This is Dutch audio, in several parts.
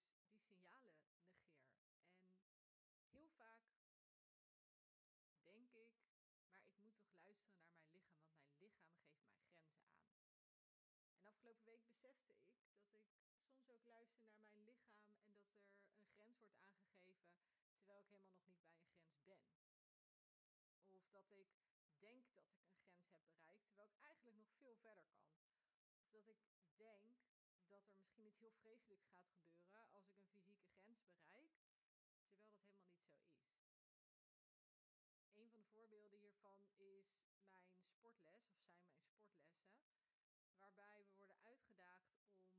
dus die signalen negeer. En heel vaak denk ik, maar ik moet toch luisteren naar mijn lichaam, want mijn lichaam geeft mij grenzen aan. En afgelopen week besefte ik dat ik soms ook luister naar mijn lichaam en dat er een grens wordt aangegeven terwijl ik helemaal nog niet bij een grens ben. Of dat ik denk dat ik een grens heb bereikt terwijl ik eigenlijk nog veel verder kan. Of dat ik denk misschien iets heel vreselijks gaat gebeuren als ik een fysieke grens bereik, terwijl dat helemaal niet zo is. Een van de voorbeelden hiervan is mijn sportles, of zijn mijn sportlessen, waarbij we worden uitgedaagd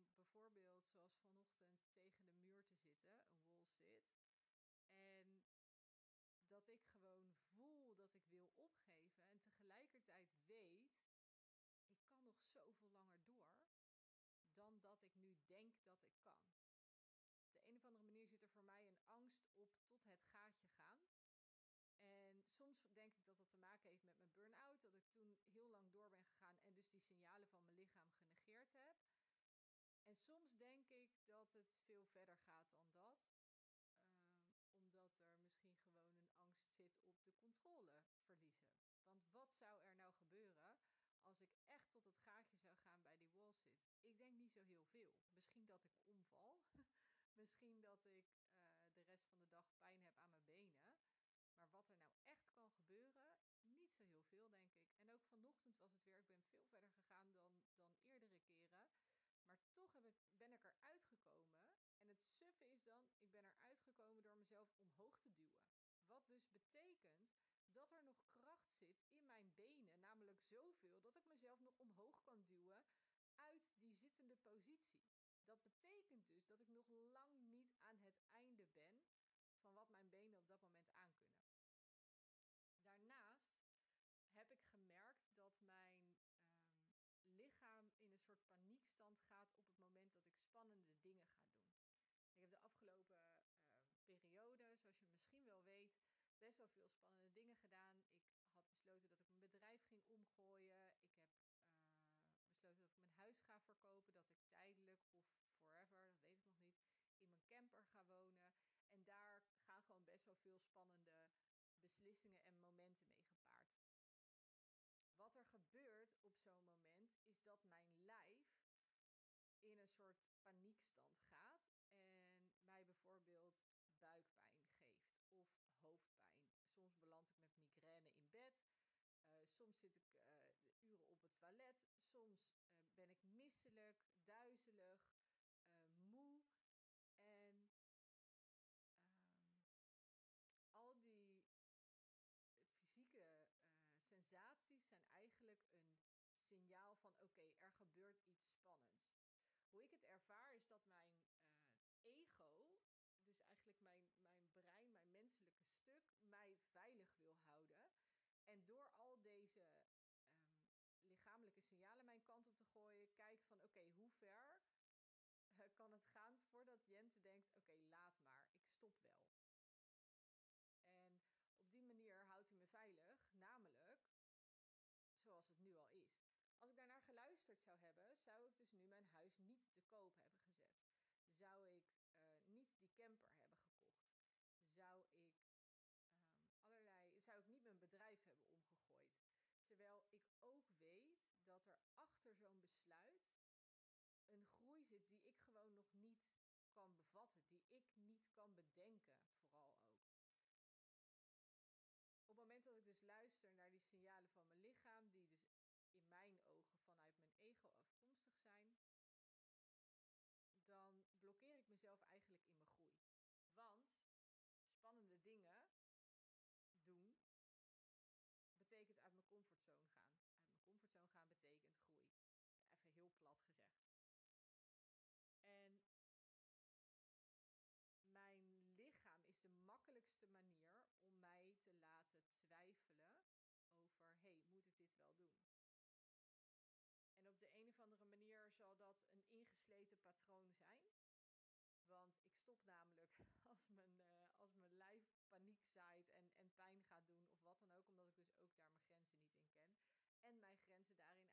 om bijvoorbeeld, zoals vanochtend, tegen de muur te zitten, een wall sit. En dat ik gewoon voel dat ik wil opgeven en tegelijkertijd weet, ik kan nog zoveel langer door dan dat ik nu denk dat ik kan. Op de een of andere manier zit er voor mij een angst op tot het gaatje gaan. En soms denk ik dat dat te maken heeft met mijn burn-out, dat ik toen heel lang door ben gegaan en dus die signalen van mijn lichaam genegeerd heb. En soms denk ik dat het veel verder gaat dan dat, ehm, omdat er misschien gewoon een angst zit op de controle verliezen. Want wat zou er nou gebeuren als ik echt tot het gaatje zou gaan bij die wall sit? Ik denk niet heel veel. Misschien dat ik omval. Misschien dat ik uh, de rest van de dag pijn heb aan mijn benen. Maar wat er nou echt kan gebeuren, niet zo heel veel, denk ik. En ook vanochtend was het weer, ik ben veel verder gegaan dan, dan eerdere keren. Maar toch heb ik, ben ik eruit gekomen. En het suffe is dan, ik ben eruit gekomen door mezelf omhoog te duwen. Wat dus betekent dat er nog kracht zit in mijn benen, namelijk zoveel dat ik mezelf nog omhoog kan duwen positie. Dat betekent dus dat ik nog lang niet aan het einde ben van wat mijn benen op dat moment aankunnen. Daarnaast heb ik gemerkt dat mijn um, lichaam in een soort paniekstand gaat op het moment dat ik spannende dingen ga doen. Ik heb de afgelopen uh, periode, zoals je misschien wel weet, best wel veel spannende dingen gedaan. Ik had besloten dat ik mijn bedrijf ging omgooien. Ik heb uh, besloten dat ik mijn huis ga dat ik tijdelijk of forever, dat weet ik nog niet, in mijn camper ga wonen. En daar gaan gewoon best wel veel spannende beslissingen en momenten mee gepaard. Wat er gebeurt op zo'n moment is dat mijn lijf in een soort paniekstand gaat en mij bijvoorbeeld buikpijn geeft of hoofdpijn. Soms beland ik met migraine in bed. Uh, soms zit ik uh, uren op het toilet. Soms uh, ben ik duizelig, moe. En um, al die fysieke sensaties zijn eigenlijk een signaal van oké, er gebeurt iets spannends. Hoe ik het ervaar is dat mijn ego dus eigenlijk mijn, mijn brein, mijn menselijke stuk, mij veilig wil houden. En door al deze um, lichamelijke signalen mijn kant op te gooien, kijkt van oké, hoe ver uh, kan het gaan voordat Jente denkt, oké, laat maar, ik stop wel. En op die manier houdt hij me veilig, namelijk zoals het nu al is. Als ik daarnaar geluisterd zou hebben, zou ik dus nu mijn huis niet te koop hebben gezet. Zou ik uh, niet die camper hebben gekocht? Zou ik um, allerlei, zou ik niet mijn bedrijf hebben omgegooid? Terwijl ik ook weet dat er achter zo'n besluit een groei zit die ik gewoon nog niet bevatten, die ik niet kan bedenken, vooral ook. Op het moment dat ik dus luister naar die signalen van mijn lichaam, die dus in mijn ogen vanuit mijn ego afkomstig zijn, dan blokkeer ik mezelf eigenlijk in mijn groei. Want spannende dingen doen betekent uit mijn comfortzone gaan. Uit mijn comfortzone gaan betekent groei. Even heel plat gezegd. En mijn lichaam is de makkelijkste manier om mij te laten twijfelen over: hey, moet ik dit wel doen? En op de een of andere manier zal dat een ingesleten patroon zijn. Want ik stop namelijk als mijn, uh, als mijn lijf paniek zaait en, en pijn gaat doen of wat dan ook. Omdat ik dus ook daar mijn grenzen niet in ken. En mijn grenzen daarin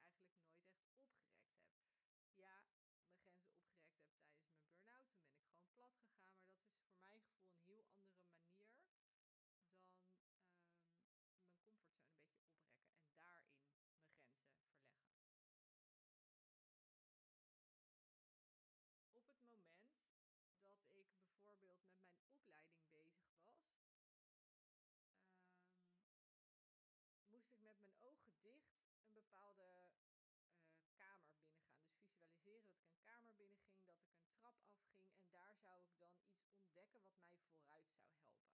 eigenlijk nooit echt opgerekt heb. Ja, mijn grenzen opgerekt heb tijdens mijn burn-out bepaalde uh, kamer binnengaan. Dus visualiseren dat ik een kamer binnenging, dat ik een trap afging en daar zou ik dan iets ontdekken wat mij vooruit zou helpen.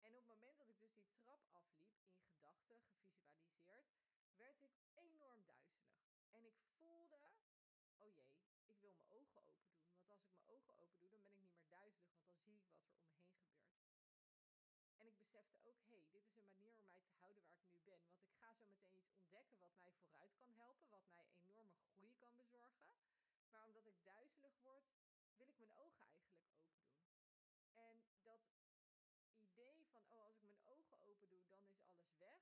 En op het moment dat ik dus die trap afliep, in gedachten, gevisualiseerd, werd ik enorm duizelig. En ik voelde, oh jee, ik wil mijn ogen open doen. Want als ik mijn ogen open doe, dan ben ik niet meer duizelig, want dan zie ik wat er om me heen gebeurt. En ik besefte ook, hé, hey, dit is een manier om mij te houden waar ik nu ben. Want ik ga zo meteen iets ontdekken wat mij vooruit kan helpen, wat mij enorme groei kan bezorgen. Maar omdat ik duizelig word, wil ik mijn ogen eigenlijk open doen. En dat idee van, oh, als ik mijn ogen open doe, dan is alles weg.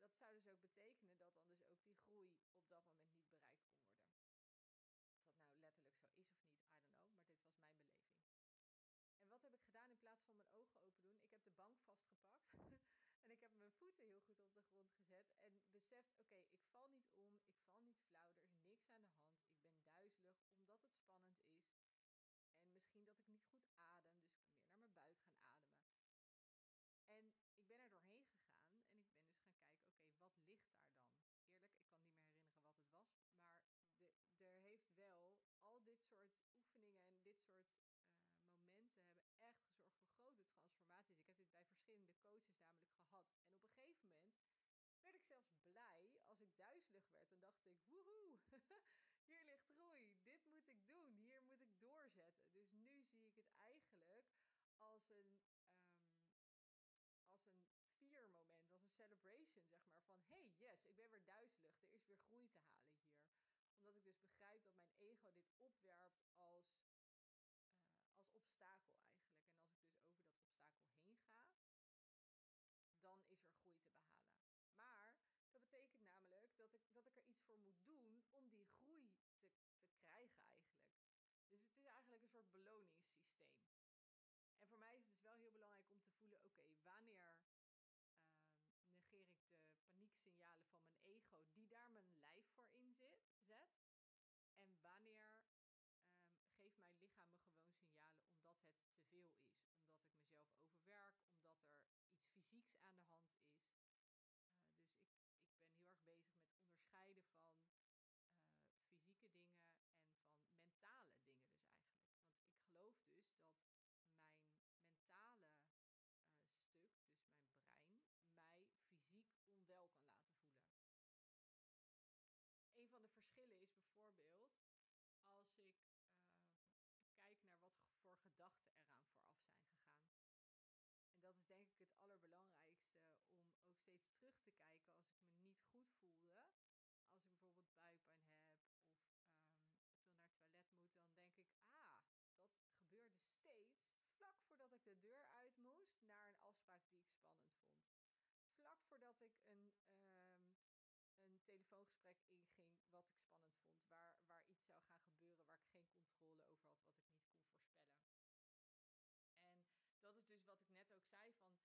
Dat zou dus betekenen dat dan dus ook die groei op dat moment niet bereikt kon worden. Of dat nou letterlijk zo is of niet, I don't know, maar dit was mijn beleving. En wat heb ik gedaan in plaats van mijn ogen open doen? Ik heb de bank vastgepakt en ik heb mijn voeten heel goed op de grond gezet en beseft, oké, ik val niet om, ik val niet flauw, er is niks aan de hand. Ik ben duizelig omdat het spannend is en misschien dat ik niet goed adem, dus ik ben meer naar mijn buik gaan ademen. En ik ben er doorheen gegaan en ik ben dus gaan kijken, oké, wat ligt daar dan? Eerlijk, ik kan niet meer herinneren wat het was, maar de, er heeft wel al dit soort oefeningen en dit soort uh, momenten hebben echt gezorgd voor grote transformaties. Ik heb dit bij coaches namelijk gehad. En op een gegeven moment werd ik zelfs blij als ik duizelig werd. En dacht ik, woehoe, hier ligt groei, dit moet ik doen, hier moet ik doorzetten. Dus nu zie ik het eigenlijk als een, um, als een viermoment, als een celebration, zeg maar. Van, hey, yes, ik ben weer duizelig, er is weer groei te halen hier. Omdat ik dus begrijp dat mijn ego dit opwerpt als als obstakel eigenlijk. En als ik dus over dat obstakel heen ga, dan is er groei te behalen. Maar dat betekent namelijk dat ik, dat ik er iets voor moet doen om die groei te, te krijgen eigenlijk. Dus het is eigenlijk een soort beloningssysteem. En voor mij is het dus wel heel belangrijk om te voelen: oké, wanneer uh, negeer ik de paniekussignalen van mijn ego, die daar mijn lijf voor inzet? En wanneer um, geeft mijn lichaam me gewoon signalen omdat het te veel is. Omdat ik mezelf overwerk, omdat er iets fysieks aan de hand is. Uh, dus ik, ik ben heel erg bezig met onderscheiden van uh, fysieke dingen en van mentale dingen dus eigenlijk. Want ik geloof dus dat mijn mentale uh, stuk, dus mijn brein, mij fysiek onwel kan laten voelen. Een van de verschillen is bijvoorbeeld als ik kijk naar wat voor gedachten eraan vooraf zijn gegaan. En dat is denk ik het allerbelangrijkste om ook steeds terug te kijken als ik me niet goed Als ik bijvoorbeeld buikpijn heb of um, veel naar het toilet moet, dan denk ik, ah, dat gebeurde steeds vlak voordat ik de deur uit moest naar een afspraak die ik spannend vond. Vlak voordat ik een um, een telefoongesprek inging wat ik spannend vond. Waar, waar iets zou gaan gebeuren waar ik geen controle over had, wat ik niet kon voorspellen. En dat is dus wat ik net ook zei van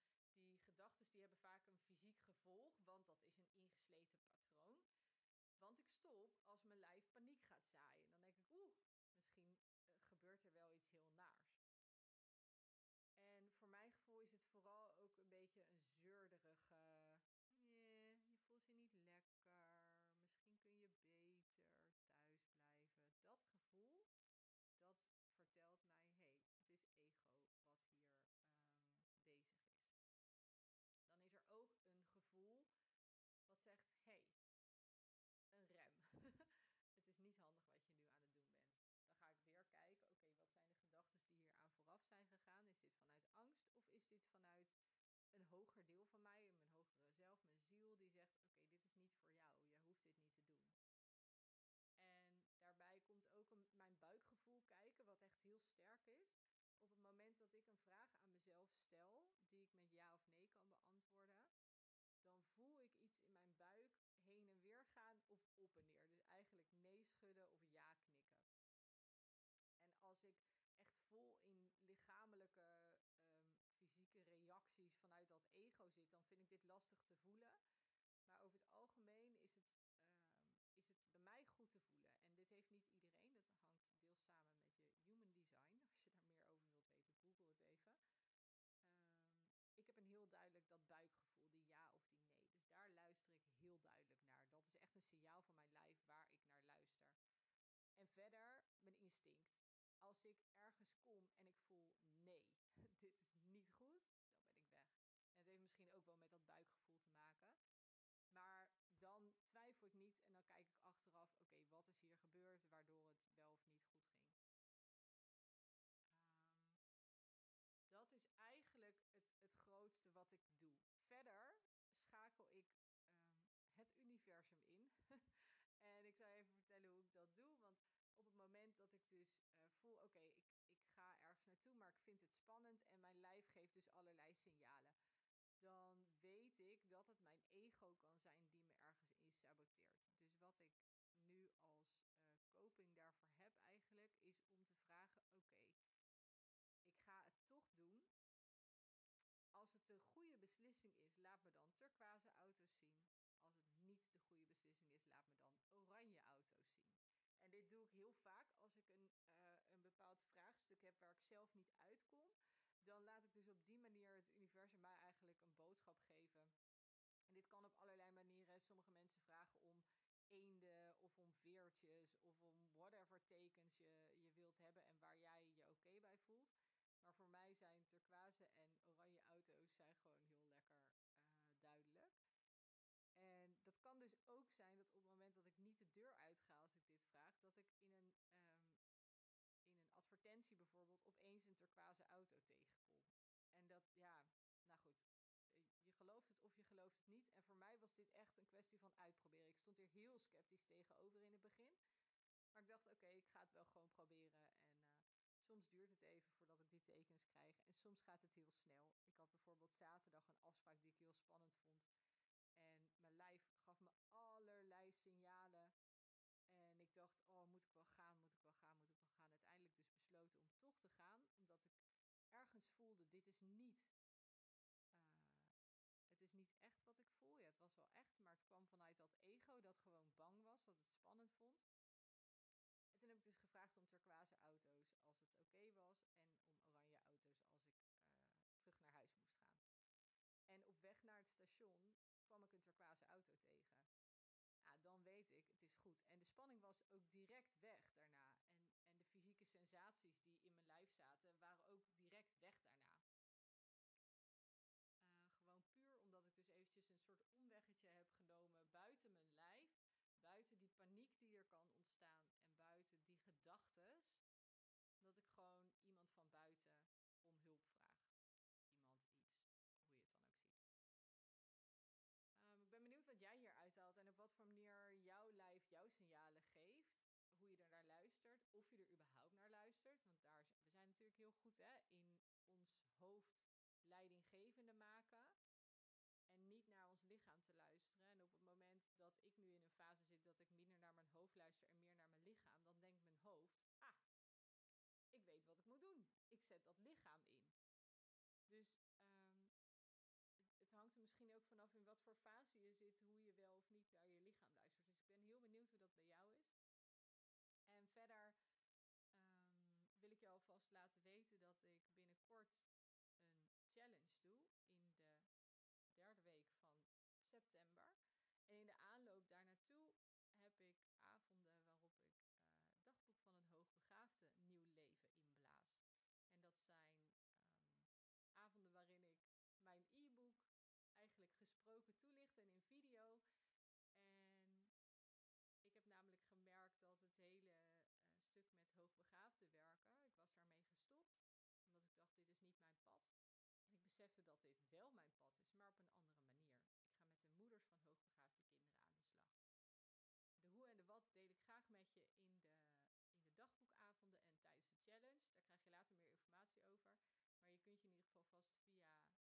die gedachten die hebben vaak een fysiek gevolg, want dat is een ingesleten patroon. Want ik stop als mijn lijf paniek gaat zaaien. Dan denk ik, oeh, misschien uh, gebeurt er wel iets heel naars. En voor mijn gevoel is het vooral ook een beetje een zeurderige Nee, je voelt je niet lekker. Misschien kun je beter thuis blijven. Dat gevoel, dat vertelt mij, hé, hey, het is ego wat hier um, bezig is. Dan is er ook een gevoel wat zegt, hé, hey, een rem. het is niet handig wat je nu aan het doen bent. Dan ga ik weer kijken, oké, wat zijn de gedachten die hier aan vooraf zijn gegaan? Is dit vanuit angst of is dit vanuit een hoger deel mij, mijn hogere zelf, mijn ziel, die zegt: Oké, dit is niet voor jou, je hoeft dit niet te doen. En daarbij komt ook mijn buikgevoel kijken, wat echt heel sterk is. Op het moment dat ik een vraag aan mezelf stel, die ik met ja of nee kan beantwoorden, dan voel ik iets in mijn buik heen en weer gaan of op en neer. Dus eigenlijk nee schudden of ja knikken. En als ik echt vol in lichamelijke, um, fysieke reacties vanuit dat ego zit, dan vind ik dit lastig te voelen. Maar over het algemeen is het, um, is het bij mij goed te voelen. En dit heeft niet iedereen. Dat hangt deels samen met je human design. Als je daar meer over wilt weten, google het even. Um, ik heb een heel duidelijk dat buikgevoel, die ja of die nee. Dus daar luister ik heel duidelijk naar. Dat is echt signaal van mijn lijf waar ik naar luister. En verder mijn instinct. Als ik ergens kom en ik voel nee, dit is niet goed, dan ben ik weg. En het heeft misschien ook wel met dat buikgevoel te maken. Maar dan twijfel ik niet en dan kijk ik achteraf, oké, wat is hier gebeurd waardoor het wel of niet goed ging. Ehm, dat is eigenlijk het, het grootste wat ik doe. Verder schakel ik ehm, het in. en ik zal even vertellen hoe ik dat doe. Want op het moment dat ik dus uh, voel, oké, ik, ik ga ergens naartoe, maar ik vind het spannend en mijn lijf geeft dus allerlei signalen dan weet ik dat het mijn ego kan zijn die me ergens in saboteert. Dus wat ik nu als uh, coping daarvoor heb eigenlijk, is om te vragen: oké, ik ga het toch doen. Als het de goede beslissing is, laat me dan turquoise auto's zien. Als het niet de goede beslissing is, laat me dan oranje auto's zien. En dit doe ik vaak als ik een, uh, een bepaald vraagstuk heb waar ik zelf niet uitkom dan laat ik dus op die manier het universum mij eigenlijk een boodschap geven. En dit kan op allerlei manieren. Sommige mensen vragen om eenden of om veertjes of om whatever tekens je, je wilt hebben en waar jij je oké bij voelt. Maar voor mij zijn turquoise en oranje auto's zijn gewoon heel lekker uh, duidelijk. En dat kan dus ook zijn dat op het moment dat ik niet de deur uitga als ik dit vraag, dat ik in een um, in een advertentie bijvoorbeeld opeens een turquoise auto tegenkom. En dat, ja, nou goed, eh, je gelooft het of je gelooft het niet. En voor mij was dit echt een kwestie van uitproberen. Ik stond hier heel sceptisch tegenover in het begin. Maar ik dacht, oké, ik ga het wel gewoon proberen. En uh, soms duurt het even voordat ik die tekens krijg. En soms gaat het heel snel. Ik had bijvoorbeeld zaterdag een afspraak die ik heel spannend vond. En mijn lijf gaf me allerlei signalen en ik dacht, oh, moet ik wel gaan, moet ik wel gaan, moet ik wel gaan. Uiteindelijk dus besloten om toch te gaan, omdat ik ergens voelde, dit is niet, uh, het is niet echt wat ik voel. Ja, het was wel echt, maar het kwam vanuit dat ego dat gewoon bang was, dat het spannend vond. En toen heb ik dus gevraagd om turquoise auto's als het oké was en om oranje auto's als ik uh, terug naar huis moest gaan. En op weg naar het station kwam ik een turquoise auto tegen ja, dan weet ik, het is goed. En de spanning was ook direct weg daarna. En, en de fysieke sensaties die in mijn lijf zaten, waren ook direct weg daarna. Uh, gewoon puur omdat ik dus eventjes een soort omweggetje heb genomen buiten mijn lijf. Buiten die kan ontstaan en buiten die gedachtes. Dat ik gewoon iemand van buiten om hulp vraag. Iemand, iets, hoe je het dan ook ziet. Um, ik ben benieuwd wat jij hier uithaalt en op wat voor manier jouw lijf jouw signalen geeft. Hoe je er naar luistert, of je er überhaupt naar luistert. Want daar, we zijn natuurlijk heel goed hè, in ons hoofd leidinggevende maken. En niet naar ons lichaam te luisteren. En op het moment dat ik nu in een fase zit dat ik minder naar mijn hoofd luister en meer naar mijn lichaam, dan denkt mijn hoofd: ah, ik weet wat ik moet doen. Ik zet dat lichaam in. Dus um, het hangt er misschien ook vanaf in wat voor fase je zit, hoe je wel of niet naar je lichaam luistert. Dus ik ben heel benieuwd hoe dat bij jou is. En verder um, wil ik je alvast laten weten dat ik binnenkort een challenge doe in de derde week van september. En in de aanloop daar naartoe heb ik avonden waarop ik uh, dagboek van een hoogbegaafde nieuw leven inblaas. En dat zijn um, avonden waarin ik mijn e-book eigenlijk gesproken toelichten en in video. En ik heb namelijk gemerkt dat het hele uh, stuk met hoogbegaafde werken, ik was daarmee gestopt. Omdat ik dacht, dit is niet mijn pad. En ik besefte dat dit wel mijn pad is, maar op een andere manier. Ik ga met de moeders van hoogbegaafde kinderen aan de slag. De hoe en de wat deel ik graag met je in de, in de dagboekavonden en tijdens de challenge. Daar krijg je later meer informatie over. Maar je kunt je in ieder geval vast via